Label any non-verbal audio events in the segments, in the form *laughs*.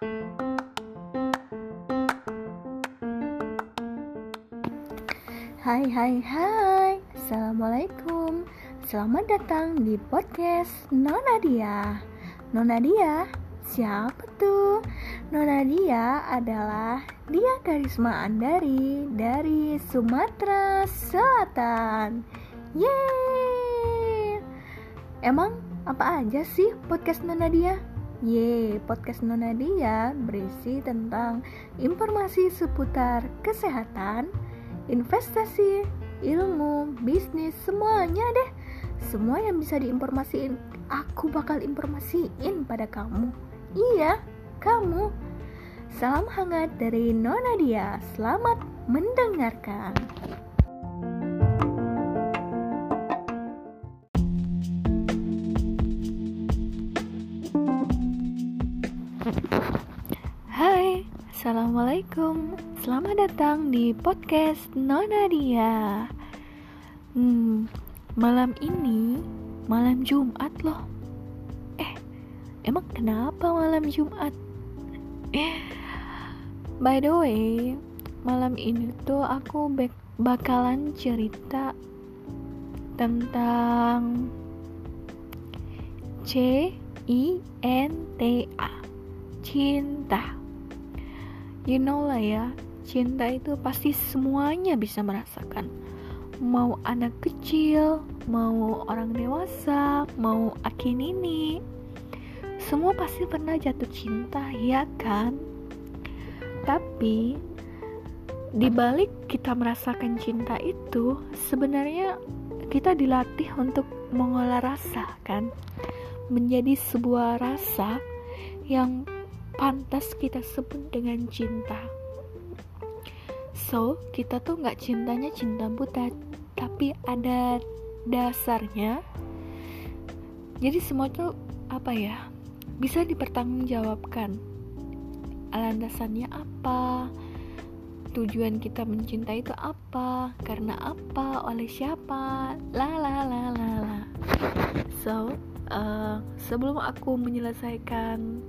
Hai hai hai. Assalamualaikum. Selamat datang di podcast Nona Dia. Nona Dia Siapa tuh? Nona Dia adalah Dia Karisma Andari Dari Sumatera Selatan. Yeay! Emang apa aja sih podcast Nona Dia? Ye, podcast Nona Dia berisi tentang informasi seputar kesehatan, investasi, ilmu, bisnis, semuanya deh. Semua yang bisa diinformasiin, aku bakal informasiin pada kamu. Iya, kamu. Salam hangat dari Nona Dia. Selamat mendengarkan. Assalamualaikum. Selamat datang di podcast Nona Dia. Hmm, malam ini malam Jumat loh. Eh, emang kenapa malam Jumat? *laughs* By the way, malam ini tuh aku bakalan cerita tentang C I N T A cinta you know lah ya cinta itu pasti semuanya bisa merasakan. Mau anak kecil mau orang dewasa mau aki nini. Semua pasti pernah jatuh cinta ya kan? Tapi dibalik kita merasakan cinta itu sebenarnya kita dilatih untuk mengolah rasa kan? Menjadi sebuah rasa yang pantas kita sebut dengan cinta. So, kita tuh nggak cintanya cinta buta, tapi ada dasarnya. Jadi semua tuh apa ya? Bisa dipertanggungjawabkan. Landasannya apa? Tujuan kita mencintai itu apa? Karena apa? Oleh siapa? La la la la la. So, uh, sebelum aku menyelesaikan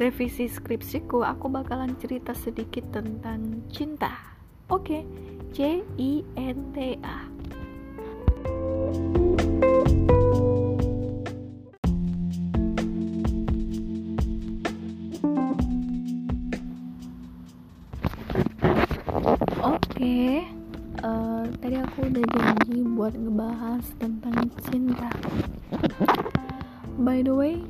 revisi skripsiku, aku bakalan cerita sedikit tentang cinta. Oke, okay. C I N T A. Oke, okay. uh, eh, tadi aku udah janji buat ngebahas tentang cinta. By the way,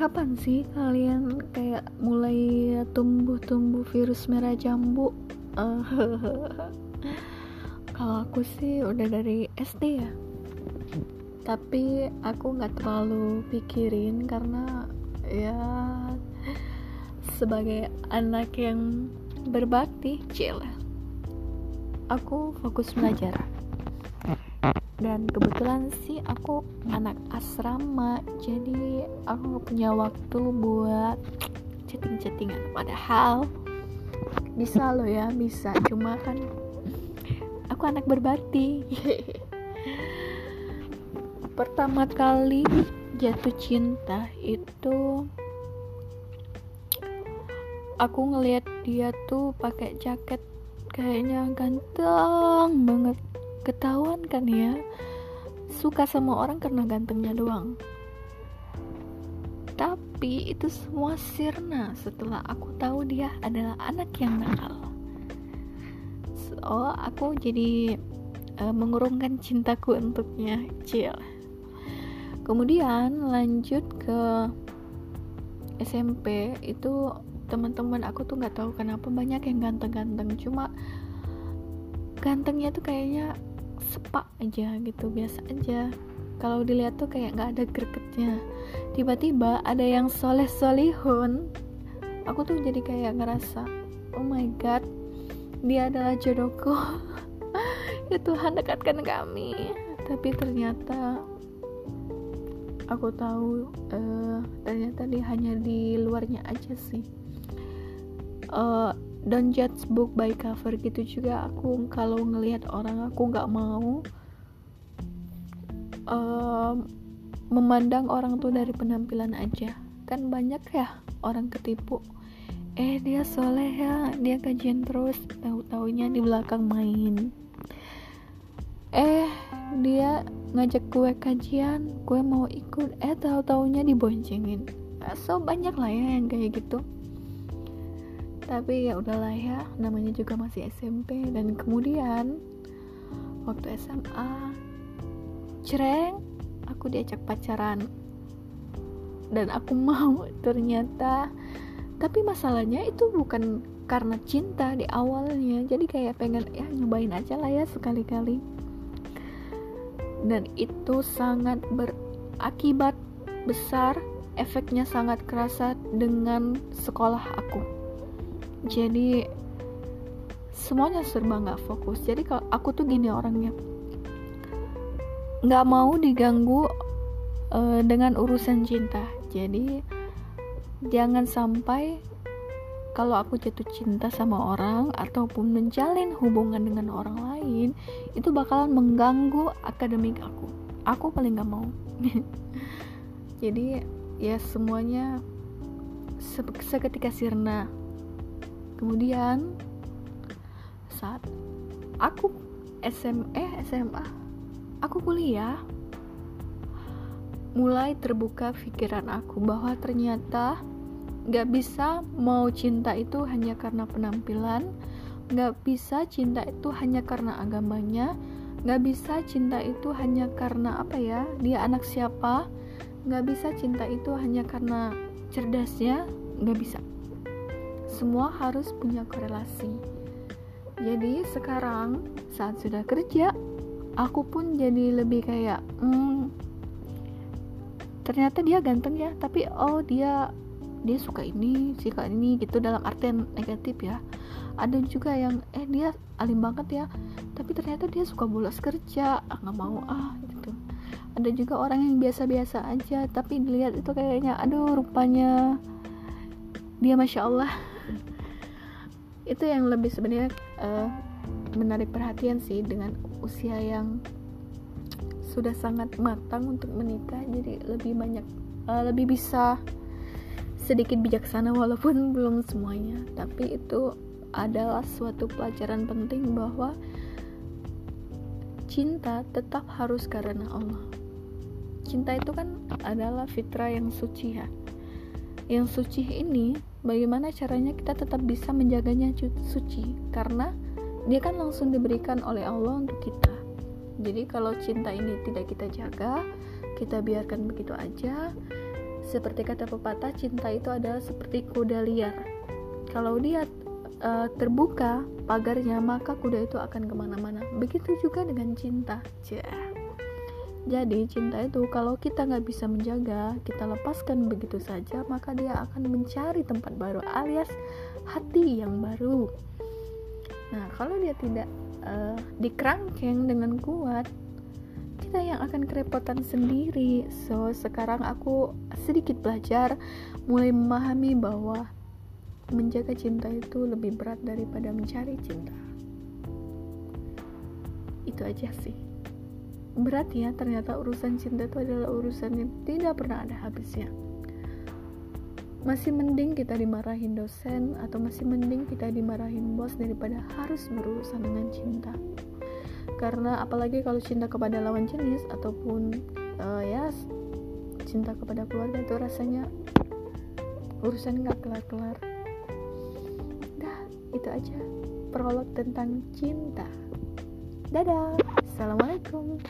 kapan sih kalian kayak mulai tumbuh-tumbuh virus merah jambu? *laughs* Kalau aku sih udah dari SD ya. Tapi aku nggak terlalu pikirin karena ya sebagai anak yang berbakti, cil. Aku fokus belajar dan kebetulan sih aku anak asrama jadi aku gak punya waktu buat chatting-chattingan. Padahal bisa lo ya bisa. Cuma kan aku anak berbakti. *laughs* Pertama kali jatuh cinta itu aku ngelihat dia tuh pakai jaket kayaknya ganteng banget ketahuan kan ya? Suka sama orang karena gantengnya doang. Tapi itu semua sirna. Setelah aku tahu dia adalah anak yang nakal. So aku jadi uh, mengurungkan cintaku untuknya. Cil kemudian lanjut ke SMP itu teman-teman aku tuh nggak tahu kenapa banyak yang ganteng-ganteng. Cuma gantengnya tuh kayaknya sepak aja gitu biasa aja. Kalau dilihat tuh kayak nggak ada gregetnya. Tiba-tiba ada yang soleh solihun aku tuh jadi kayak ngerasa oh my god dia adalah jodohku. *laughs* Ya Tuhan dekatkan kami. Tapi ternyata aku tahu uh, ternyata dia hanya di luarnya aja sih. Uh, don't judge book by cover gitu juga. Aku kalau ngelihat orang aku nggak mau um, memandang orang tuh dari penampilan aja. Kan banyak ya orang ketipu. Eh dia soleh ya dia kajian terus. Tahu taunya di belakang main. Eh dia ngajak gue kajian gue mau ikut. Eh tahu taunya diboncengin so banyak lah ya yang kayak gitu tapi ya udahlah ya namanya juga masih SMP dan kemudian waktu SMA cereng aku diajak pacaran. Dan aku *laughs* mau ternyata. Tapi masalahnya itu bukan karena cinta di awalnya. Jadi kayak pengen ya nyobain aja lah ya sekali-kali. Dan itu sangat berakibat besar efeknya sangat kerasa dengan sekolah aku jadi semuanya serba nggak fokus. Jadi kalau aku tuh gini orangnya. Nggak mau diganggu uh, dengan urusan cinta. Jadi jangan sampai kalau aku jatuh cinta sama orang ataupun menjalin hubungan dengan orang lain itu bakalan mengganggu akademik aku. Aku paling nggak mau. *laughs* Jadi ya semuanya seketika sirna kemudian saat aku SM, eh SMA aku kuliah mulai terbuka pikiran aku bahwa ternyata gak bisa mau cinta itu hanya karena penampilan gak bisa cinta itu hanya karena agamanya gak bisa cinta itu hanya karena apa ya dia anak siapa gak bisa cinta itu hanya karena cerdasnya gak bisa semua harus punya korelasi. Jadi sekarang saat sudah kerja aku pun jadi lebih kayak hmm, ternyata dia ganteng ya tapi oh dia dia suka ini suka ini gitu dalam artian negatif ya. Ada juga yang eh dia alim banget ya tapi ternyata dia suka bolos kerja ah nggak mau ah gitu. Ada juga orang yang biasa-biasa aja tapi dilihat itu kayaknya aduh rupanya dia masya Allah itu yang lebih sebenarnya uh, menarik perhatian sih dengan usia yang sudah sangat matang untuk menikah. Jadi lebih banyak uh, lebih bisa sedikit bijaksana walaupun *laughs* belum semuanya. Tapi itu adalah suatu pelajaran penting bahwa cinta tetap harus karena Allah. Cinta itu kan adalah fitrah yang suci ya. Yang suci ini bagaimana caranya kita tetap bisa menjaganya suci? Karena dia kan langsung diberikan oleh Allah untuk kita. Jadi kalau cinta ini tidak kita jaga kita biarkan begitu aja. Seperti kata pepatah cinta itu adalah seperti kuda liar. Kalau dia uh, terbuka pagarnya maka kuda itu akan ke mana-mana. Begitu juga dengan cinta. Cah. Jadi cinta itu kalau kita nggak bisa menjaga, kita lepaskan begitu saja, maka dia akan mencari tempat baru alias hati yang baru. Nah kalau dia tidak uh, dikerangkeng dengan kuat, kita yang akan kerepotan sendiri. So sekarang aku sedikit belajar, mulai memahami bahwa menjaga cinta itu lebih berat daripada mencari cinta. Itu aja sih berat ya ternyata urusan cinta itu adalah urusan yang tidak pernah ada habisnya. Masih mending kita dimarahin dosen atau masih mending kita dimarahin bos daripada harus berurusan dengan cinta. Karena apalagi kalau cinta kepada lawan jenis ataupun uh, ya cinta kepada keluarga itu rasanya urusan nggak kelar-kelar. Dah itu aja prolog tentang cinta. Dadah assalamualaikum